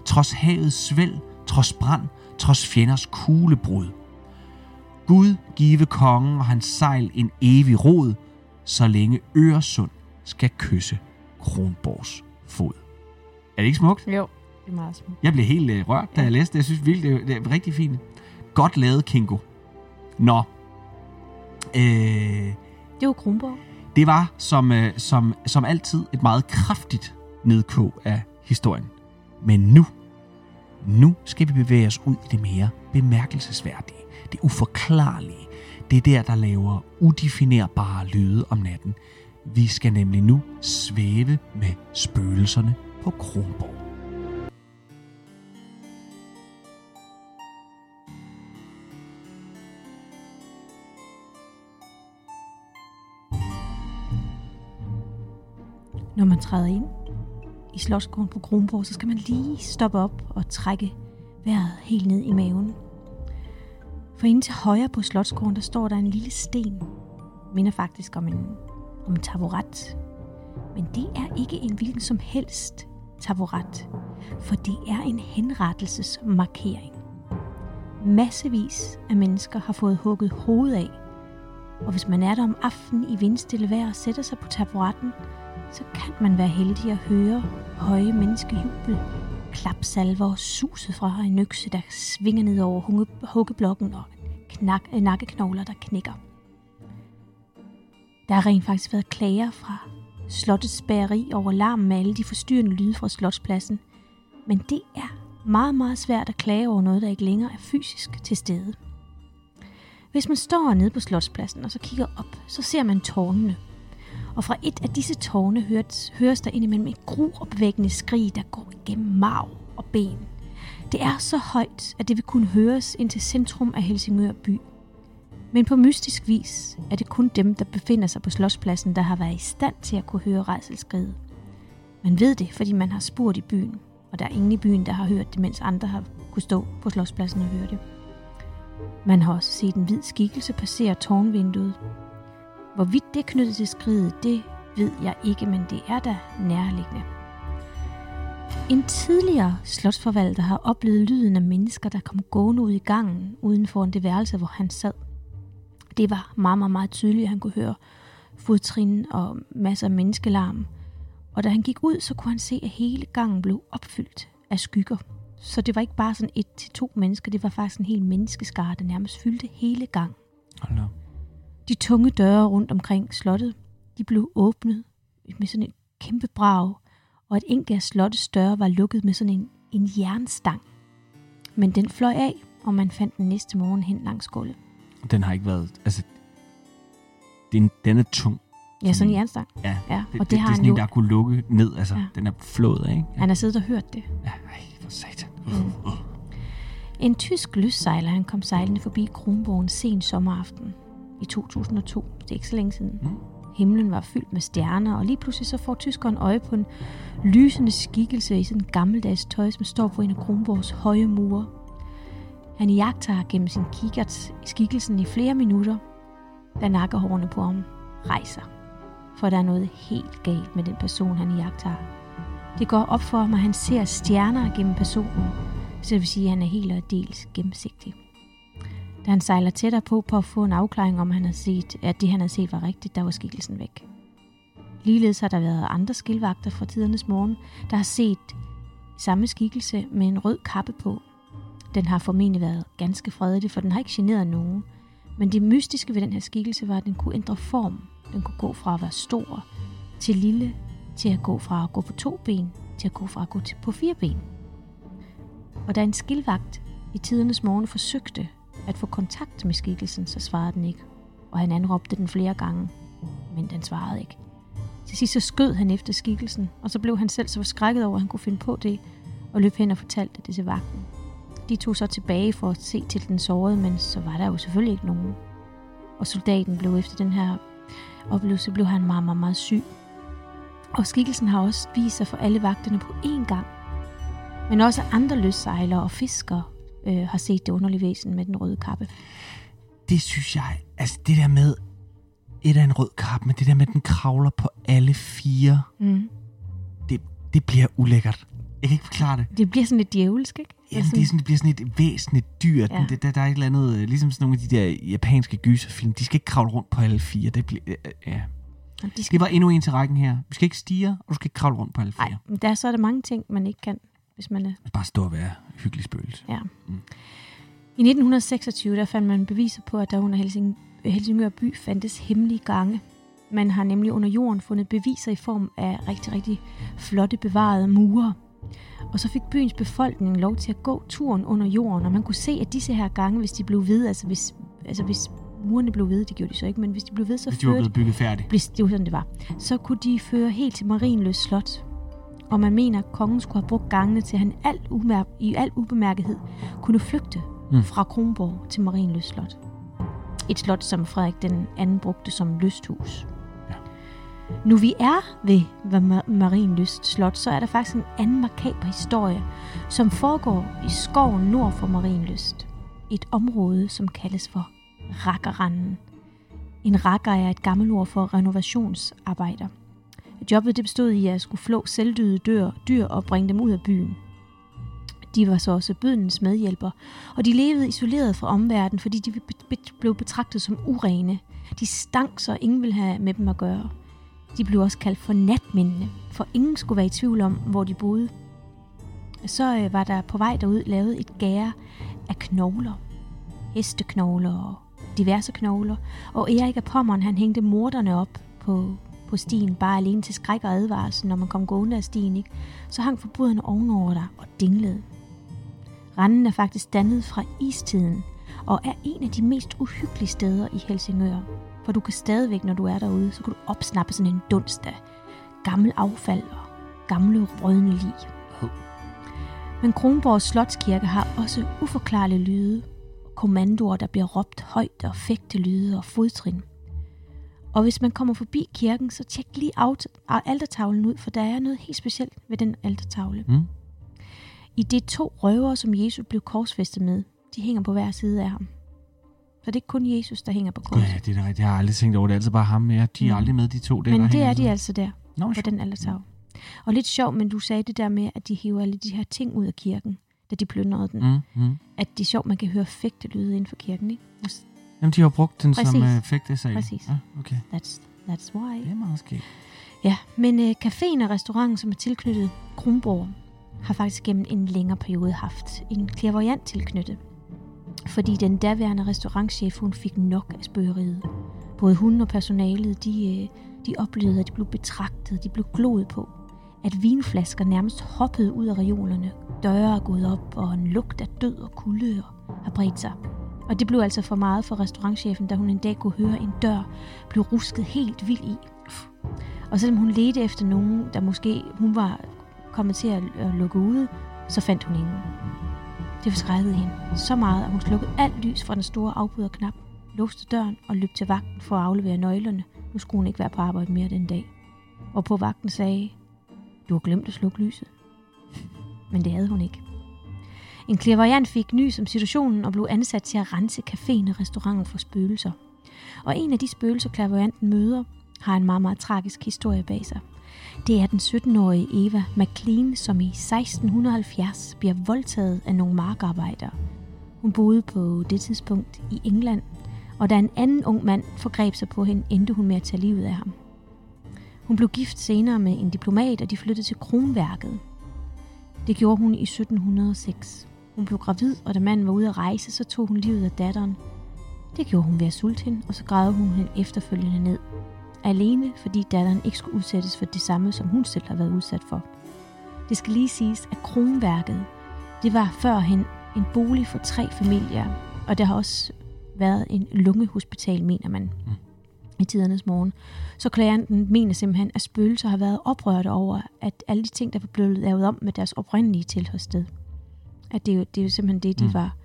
trods havets svæld, trods brand, trods fjenders kuglebrud. Gud give kongen og hans sejl en evig rod, så længe Øresund skal kysse Kronborgs fod. Er det ikke smukt? Jo, det er meget smukt. Jeg blev helt øh, rørt, da jeg læste det. Jeg synes virkelig, det er, det er rigtig fint. Godt lavet, Kingo. Nå. Øh, Det var Kronborg. Det var som, øh, som, som altid et meget kraftigt nedkog af historien. Men nu, nu skal vi bevæge os ud i det mere bemærkelsesværdige, det uforklarlige. Det er der, der laver udefinerbare lyde om natten. Vi skal nemlig nu svæve med spøgelserne på Kronborg. Når man træder ind i Slottsgården på Kronborg, så skal man lige stoppe op og trække vejret helt ned i maven. For inde til højre på Slottsgården, der står der en lille sten. Minder faktisk om en, om en taburet. Men det er ikke en hvilken som helst taburet, for det er en henrettelsesmarkering. Massevis af mennesker har fået hugget hovedet af, og hvis man er der om aftenen i vindstille vejr og sætter sig på taburetten, så kan man være heldig at høre høje menneskejubel, klapsalver og suset fra en økse, der svinger ned over huggeblokken og knak, nakkeknogler, der knækker. Der har rent faktisk været klager fra slottets bæreri over larmen med alle de forstyrrende lyde fra slotspladsen. Men det er meget, meget svært at klage over noget, der ikke længere er fysisk til stede. Hvis man står nede på slotspladsen og så kigger op, så ser man tårnene – og fra et af disse tårne høres, høres der indimellem et gruopvækkende skrig, der går igennem marv og ben. Det er så højt, at det vil kunne høres ind til centrum af Helsingør by. Men på mystisk vis er det kun dem, der befinder sig på slotspladsen, der har været i stand til at kunne høre rejselskriget. Man ved det, fordi man har spurgt i byen, og der er ingen i byen, der har hørt det, mens andre har kunne stå på slotspladsen og høre det. Man har også set en hvid skikkelse passere tårnvinduet, Hvorvidt det er knyttet til skridet, det ved jeg ikke, men det er da nærliggende. En tidligere slotsforvalter har oplevet lyden af mennesker, der kom gående ud i gangen uden for det værelse, hvor han sad. Det var meget, meget, meget tydeligt, at han kunne høre fodtrin og masser af menneskelarm. Og da han gik ud, så kunne han se, at hele gangen blev opfyldt af skygger. Så det var ikke bare sådan et til to mennesker, det var faktisk en hel menneskeskare, der nærmest fyldte hele gang. Hold no. De tunge døre rundt omkring slottet, de blev åbnet med sådan en kæmpe brag, og et enkelt af slottets døre var lukket med sådan en, en jernstang. Men den fløj af, og man fandt den næste morgen hen langs gulvet. Den har ikke været, altså, den, den er tung. Ja, sådan en jernstang. Ja, ja og det, det, det, er sådan en, der kunne lukke ned, altså, ja. den er flået af, ikke? Ja. Han har siddet og hørt det. Ja, ej, for satan. Mm. Uh. En tysk lyssejler, han kom sejlende forbi Kronborgen sen sommeraften i 2002. Det er ikke så længe siden. Mm. Himlen var fyldt med stjerner, og lige pludselig så får tyskeren øje på en lysende skikkelse i sådan en gammeldags tøj, som står på en af Kronborgs høje mure. Han jagter gennem sin kikkert skikkelsen i flere minutter, da nakkehårene på ham rejser. For der er noget helt galt med den person, han jagter. Det går op for ham, at han ser stjerner gennem personen, så det vil sige, at han er helt og dels gennemsigtig da han sejler tættere på på at få en afklaring om, han havde set, at det, han havde set, var rigtigt, der var skikkelsen væk. Ligeledes har der været andre skilvagter fra tidernes morgen, der har set samme skikkelse med en rød kappe på. Den har formentlig været ganske fredelig, for den har ikke generet nogen. Men det mystiske ved den her skikkelse var, at den kunne ændre form. Den kunne gå fra at være stor til lille, til at gå fra at gå på to ben, til at gå fra at gå på fire ben. Og da en skilvagt i tidernes morgen forsøgte at få kontakt med skikkelsen, så svarede den ikke, og han anråbte den flere gange, men den svarede ikke. Til sidst så skød han efter skikkelsen, og så blev han selv så forskrækket over, at han kunne finde på det, og løb hen og fortalte det til vagten. De tog så tilbage for at se til den sårede, men så var der jo selvfølgelig ikke nogen. Og soldaten blev efter den her oplevelse, blev han meget, meget, meget syg. Og skikkelsen har også vist sig for alle vagterne på én gang. Men også andre løssejlere og fiskere øh, har set det underlige væsen med den røde kappe. Det synes jeg, altså det der med, et af en rød kappe, men det der med, at den kravler på alle fire, mm. det, det bliver ulækkert. Jeg kan ikke forklare det. Det bliver sådan lidt djævelsk, ikke? Ja, det, er sådan, det bliver sådan et væsentligt dyr. Ja. Det, der, der er et eller andet, øh, ligesom sådan nogle af de der japanske gyserfilm, de skal ikke kravle rundt på alle fire. Det, bliver, øh, ja. De skal... det var endnu en til rækken her. Vi skal ikke stige, og du skal ikke kravle rundt på alle fire. Nej, der er så er der mange ting, man ikke kan hvis man er... Bare stå og være hyggelig spøgelse. Ja. Mm. I 1926 der fandt man beviser på, at der under Helsing, Helsingør by fandtes hemmelige gange. Man har nemlig under jorden fundet beviser i form af rigtig, rigtig flotte bevarede mure. Og så fik byens befolkning lov til at gå turen under jorden, og man kunne se, at disse her gange, hvis de blev ved, altså hvis, altså hvis murene blev ved, det gjorde de så ikke, men hvis de blev ved, så Hvis de var blevet bygget færdigt. hvis det var sådan, det var, så kunne de føre helt til Marienløs Slot. Og man mener, at kongen skulle have brugt gangene til, at han alt umær- i al ubemærkethed kunne flygte Mm. fra Kronborg til Marienløs Slot. Et slot, som Frederik den anden brugte som lysthus. Ja. Nu vi er ved ved Ma- Marienlyst Slot, så er der faktisk en anden makaber historie, som foregår i skoven nord for Marienlyst. Et område, som kaldes for Rakkeranden. En rakker er et gammelt ord for renovationsarbejder. Jobbet det bestod i at skulle flå selvdøde dyr, dyr og bringe dem ud af byen. De var så også bøndens medhjælper, og de levede isoleret fra omverdenen, fordi de blev betragtet som urene. De stank, så ingen ville have med dem at gøre. De blev også kaldt for natmændene, for ingen skulle være i tvivl om, hvor de boede. Så øh, var der på vej derud lavet et gære af knogler. Hesteknogler og diverse knogler. Og Erik af Pommern, han hængte morderne op på, på stien, bare alene til skræk og advarsel, når man kom gående af stien. Ikke? Så hang forbryderne ovenover dig og dinglede. Randen er faktisk dannet fra istiden, og er en af de mest uhyggelige steder i Helsingør. For du kan stadigvæk, når du er derude, så kan du opsnappe sådan en dunst af gammel affald og gamle rødne lig. Men Kronborg Slotskirke har også uforklarlige lyde, kommandoer, der bliver råbt højt og fægtelyde og fodtrin. Og hvis man kommer forbi kirken, så tjek lige out- altertavlen ud, for der er noget helt specielt ved den altertavle. Mm. I det to røvere, som Jesus blev korsfæstet med. De hænger på hver side af ham. Så det er ikke kun Jesus, der hænger på korset. ja, det er rigtigt. Jeg har aldrig tænkt over det. Det er altid bare ham med. De er Mm. aldrig med, de to. Der, Men der det er de altså der, Nå, på den altertavle. Og lidt sjovt, men du sagde det der med, at de hiver alle de her ting ud af kirken, da de plyndrede den. Mm, mm. At det er sjovt, man kan høre fægtelyde inden for kirken, ikke? Jamen, de har brugt den som Præcis. uh, fægtesal. Præcis. Ja, okay. That's, that's why. Det er meget skægt. Ja, men øh, caféen og restauranten, som er tilknyttet Kronborg, har faktisk gennem en længere periode haft en clairvoyant tilknyttet. Fordi den daværende restaurantchef, hun fik nok af spøgeriet. Både hun og personalet, de, øh, de oplevede, at de blev betragtet, de blev gloet på. At vinflasker nærmest hoppede ud af reolerne. Døre er gået op, og en lugt af død og kulde har bredt sig. Og det blev altså for meget for restaurantchefen, da hun en dag kunne høre en dør blive rusket helt vildt i. Og selvom hun ledte efter nogen, der måske hun var kommet til at, at lukke ude, så fandt hun ingen. Det forskrækkede hende så meget, at hun slukkede alt lys fra den store afbryderknap, låste døren og løb til vagten for at aflevere nøglerne. Nu skulle hun ikke være på arbejde mere den dag. Og på vagten sagde, du har glemt at slukke lyset. Men det havde hun ikke. En clairvoyant fik nys om situationen og blev ansat til at rense caféen og restauranten for spøgelser. Og en af de spøgelser, clairvoyanten møder, har en meget, meget tragisk historie bag sig. Det er den 17-årige Eva McLean, som i 1670 bliver voldtaget af nogle markarbejdere. Hun boede på det tidspunkt i England, og da en anden ung mand forgreb sig på hende, endte hun med at tage livet af ham. Hun blev gift senere med en diplomat, og de flyttede til Kronværket. Det gjorde hun i 1706. Hun blev gravid, og da manden var ude at rejse, så tog hun livet af datteren. Det gjorde hun ved at sulte hende, og så gravede hun hende efterfølgende ned. Alene fordi datteren ikke skulle udsættes for det samme, som hun selv har været udsat for. Det skal lige siges, at Kronværket, det var førhen en bolig for tre familier, og der har også været en lungehospital, mener man, mm. i tidernes morgen. Så klaganten mener simpelthen, at spøgelser har været oprørte over, at alle de ting, der var blevet lavet om med deres oprindelige tilholdssted, at det, er jo- det er jo simpelthen det, de Mm. var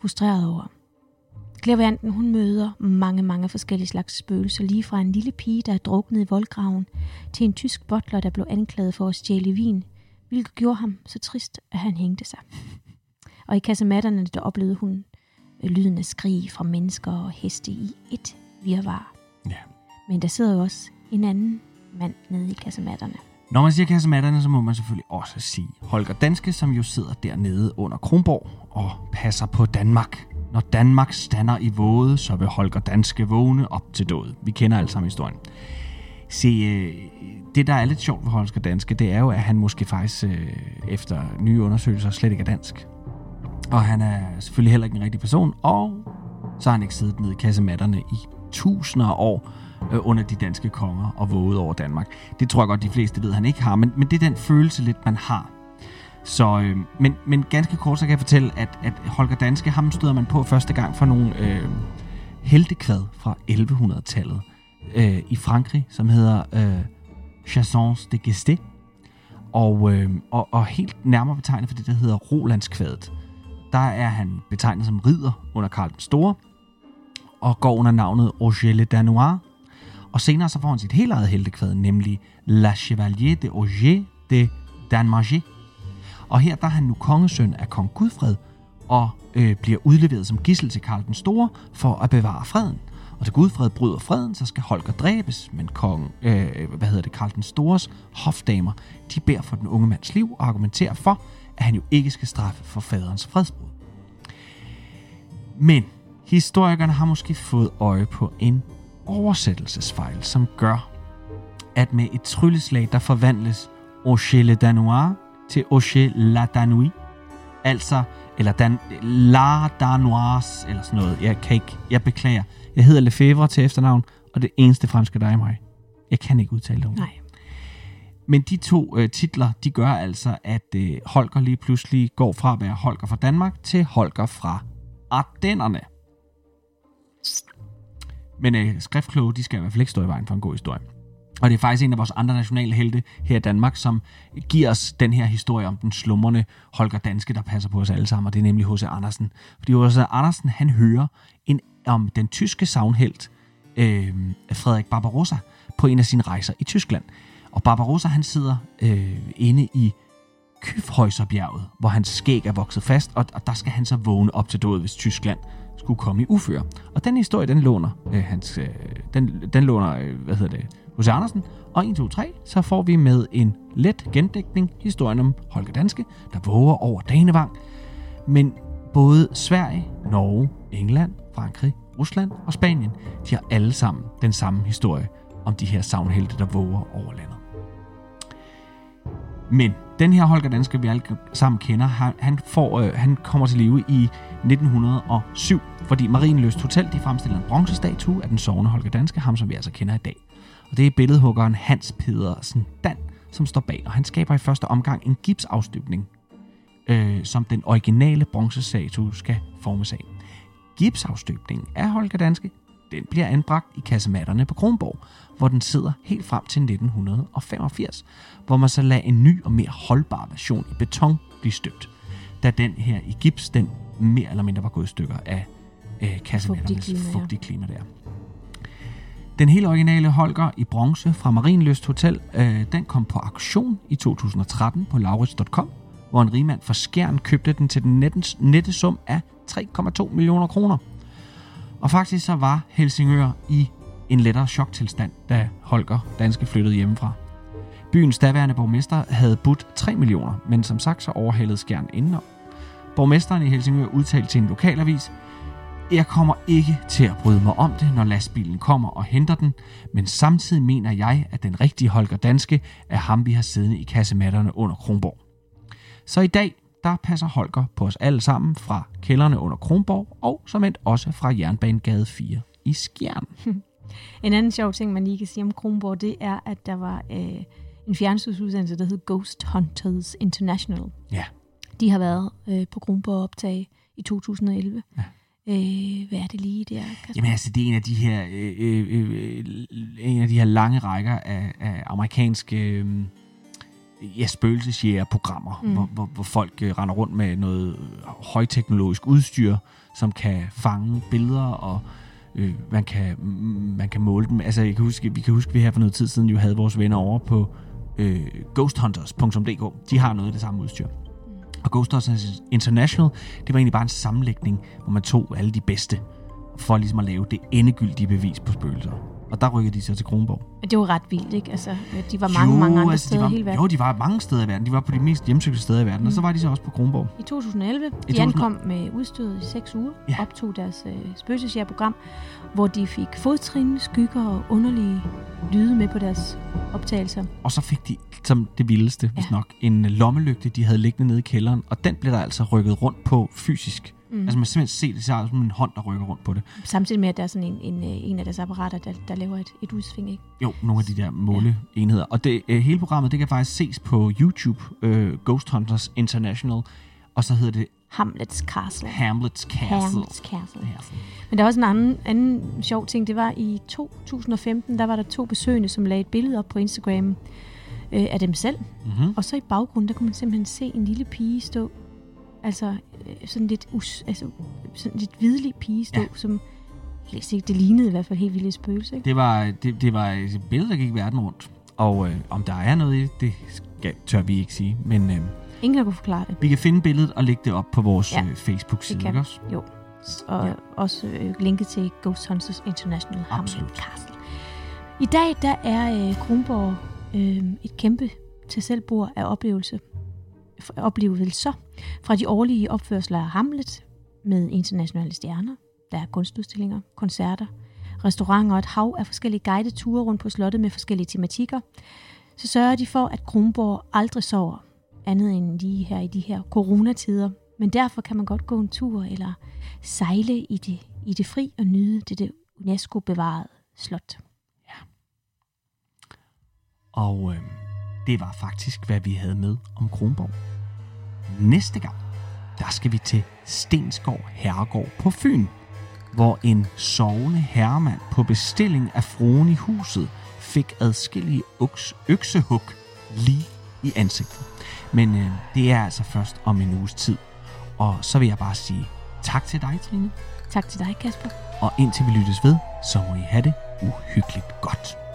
frustreret over. Clairvoyanten, hun møder mange, mange forskellige slags spøgelser, lige fra en lille pige, der er druknet i voldgraven, til en tysk butler, der blev anklaget for at stjæle vin, hvilket gjorde ham så trist, at han hængte sig. Og i kasematterne, der oplevede hun øh, lyden af skrig fra mennesker og heste i et virvar. Ja. Men der sidder jo også en anden mand nede i kasematterne. Når man siger kassematterne, så må man selvfølgelig også sige Holger Danske, som jo sidder dernede under Kronborg og passer på Danmark. Når Danmark stander i våde, så vil Holger Danske vågne op til død. Vi kender alle sammen historien. Se, øh, det der er lidt sjovt ved Holger Danske, det er jo, at han måske faktisk øh, efter nye undersøgelser slet ikke er dansk. Og han er selvfølgelig heller ikke en rigtig person, og så har han ikke siddet nede i kassematterne i tusinder af år øh, under de danske konger og våget over Danmark. Det tror jeg godt, de fleste ved, han ikke har, men, men det er den følelse lidt, man har. Så, øh, men, men ganske kort så kan jeg fortælle, at, at Holger Danske, ham støder man på første gang for nogle øh, heltekvad fra 1100-tallet øh, i Frankrig, som hedder øh, Chassons de Gesté. Og, øh, og, og helt nærmere betegnet for det, der hedder Rolandskvadet. Der er han betegnet som ridder under Karl den Store, og går under navnet Roger le Danois. Og senere så får han sit helt eget heltekvad, nemlig La Chevalier de Auger de Danmarger. Og her der er han nu kongesøn af kong Gudfred, og øh, bliver udleveret som gissel til Karl den Store for at bevare freden. Og da Gudfred bryder freden, så skal Holger dræbes, men kong, øh, hvad hedder det, Karl den Stores hofdamer, de beder for den unge mands liv og argumenterer for, at han jo ikke skal straffe for faderens fredsbrud. Men historikerne har måske fået øje på en oversættelsesfejl, som gør, at med et trylleslag, der forvandles Auger le Danois til Auger la Danui, altså, eller Dan, La Danois, eller sådan noget. Jeg kan ikke, jeg beklager. Jeg hedder Lefebvre til efternavn, og det eneste fransk er dig mig. Jeg kan ikke udtale det. Nej. Men de to øh, titler, de gør altså, at øh, Holger lige pludselig går fra at være Holger fra Danmark til Holger fra Ardennerne. Men øh, skriftkloge, de skal i hvert fald ikke stå i vejen for en god historie. Og det er faktisk en af vores andre nationale helte her i Danmark, som giver os den her historie om den slumrende Holger Danske, der passer på os alle sammen, og det er nemlig H.C. Andersen. Fordi H.C. Andersen, han hører en, om den tyske savnhelt øh, Frederik Barbarossa på en af sine rejser i Tyskland. Og Barbarossa, han sidder øh, inde i Kyfhøjserbjerget, hvor hans skæg er vokset fast, og, og der skal han så vågne op til død, hvis Tyskland skulle komme i uføre. Og den historie, den låner, øh, hans, øh, den, den låner, øh, hvad hedder det, hos Andersen. Og 1, 2, 3, så får vi med en let gendækning historien om Holger Danske, der våger over Danevang. Men både Sverige, Norge, England, Frankrig, Rusland og Spanien, de har alle sammen den samme historie om de her savnhelte, der våger over landet. Men den her Holger Danske, vi alle sammen kender, han, han, får, øh, han kommer til live i 1907, fordi Marienløst Hotel de fremstiller en bronzestatue af den sovende Holger Danske, ham som vi altså kender i dag. Og det er billedhuggeren Hans Pedersen Dan, som står bag, og han skaber i første omgang en gipsafstøbning, øh, som den originale bronzestatue skal formes af. Gipsafstøbningen af Holger Danske, den bliver anbragt i kassematterne på Kronborg, hvor den sidder helt frem til 1985, hvor man så lader en ny og mere holdbar version i beton blive støbt, da den her i gips, den mere eller mindre var gået i stykker af øh, kasematternes Fugtigt klima, fugtige klima der. Den helt originale Holger i bronze fra Marienlyst Hotel, øh, den kom på auktion i 2013 på laurits.com, hvor en rigmand fra Skjern købte den til den nette, nette sum af 3,2 millioner kroner. Og faktisk så var Helsingør i en lettere choktilstand, da Holger Danske flyttede hjemmefra. Byens daværende borgmester havde budt 3 millioner, men som sagt så overhalede Skjern indenom. Borgmesteren i Helsingør udtalte til en lokalavis, jeg kommer ikke til at bryde mig om det, når lastbilen kommer og henter den, men samtidig mener jeg, at den rigtige Holger Danske er ham, vi har siddende i kassematterne under Kronborg. Så i dag, der passer Holger på os alle sammen fra kælderne under Kronborg, og som endt også fra Jernbanegade 4 i Skjern. En anden sjov ting, man lige kan sige om Kronborg, det er, at der var øh, en fjernsynsudsendelse, der hed Ghost Hunters International. Ja, De har været øh, på Kronborg optag i 2011. Ja. Øh, hvad er det lige der? Kasper? Jamen altså, det er en af de her, øh, øh, øh, en af de her lange rækker af, af amerikanske øh, ja, spøgelsesjægerprogrammer, mm. hvor, hvor, hvor folk øh, render rundt med noget højteknologisk udstyr, som kan fange billeder, og øh, man, kan, man kan måle dem. Altså, jeg kan huske, vi kan huske, at vi her for noget tid siden jo havde vores venner over på øh, ghosthunters.dk. De har noget af det samme udstyr. Og Ghostbusters International, det var egentlig bare en sammenlægning, hvor man tog alle de bedste, for ligesom at lave det endegyldige bevis på spøgelser. Og der rykkede de så til Kronborg. Men det var ret vildt, ikke? Altså, de var mange, mange andre steder de var, i hele verden. Jo, de var mange steder i verden. De var på de mest hjemsøgte steder i verden, mm. og så var de så også på Kronborg. I 2011, de 2000 ankom med udstyret i seks uger, Ja. optog deres øh, spøgelsesjægerprogram, hvor de fik fodtrin, skygger og underlige lyde med på deres optagelser. Og så fik de, som det vildeste, hvis Ja. nok, en lommelygte, de havde liggende nede i kælderen, og den blev der altså rykket rundt på fysisk Mm. Altså man simpelthen se det, så som en hånd, der rykker rundt på det. Samtidig med, at der er sådan en, en, øh, en af deres apparater, der, der laver et, et udsving, ikke? Jo, nogle af de der måleenheder. Ja. Og det, øh, hele programmet, det kan faktisk ses på YouTube, øh, Ghost Hunters International, og så hedder det Hamlets Castle. Hamlet's Castle. Hamlet's Castle. Men der er også en anden, anden sjov ting. Det var i 2015, der var der to besøgende, som lagde et billede op på Instagram øh, af dem selv. Mm-hmm. Og så i baggrunden, der kunne man simpelthen se en lille pige stå. Altså øh, sådan lidt, us, altså, sådan lidt hvidlig pige stå, ja. som det lignede i hvert fald helt vildt spøgelse. Ikke? Det var, det, det var et billede, der gik verden rundt. Og øh, om der er noget i det, det skal, tør vi ikke sige. Men øh, Ingen har kunne forklare det. vi kan finde billedet og lægge det op på vores Ja, øh, Facebook-side. det kan ikke også? Jo. Og ja. også øh, linket til Ghost Hunters International Hamlet. Castle. I dag der er øh, Kronborg øh, et kæmpe til selvbord af oplevelse, oplevelser fra de årlige opførsler af Hamlet med internationale stjerner. Der er kunstudstillinger, koncerter, restauranter og et hav af forskellige guidede ture rundt på slottet med forskellige tematikker. Så sørger de for, at Kronborg aldrig sover, andet end lige her i de her coronatider. Men derfor kan man godt gå en tur eller sejle i det, i det fri og nyde det, det UNESCO-bevarede slot. Ja. Og øh, det var faktisk, hvad vi havde med om Kronborg. Næste gang, der skal vi til Stenskov Herregård på Fyn, hvor en sovende herremand på bestilling af fruen i huset fik adskillige øks, øksehug lige i ansigtet. Men øh, det er altså først om en uges tid. Og så vil jeg bare sige tak til dig, Trine. Tak til dig, Kasper. Og indtil vi lyttes ved, så må I have det uhyggeligt godt.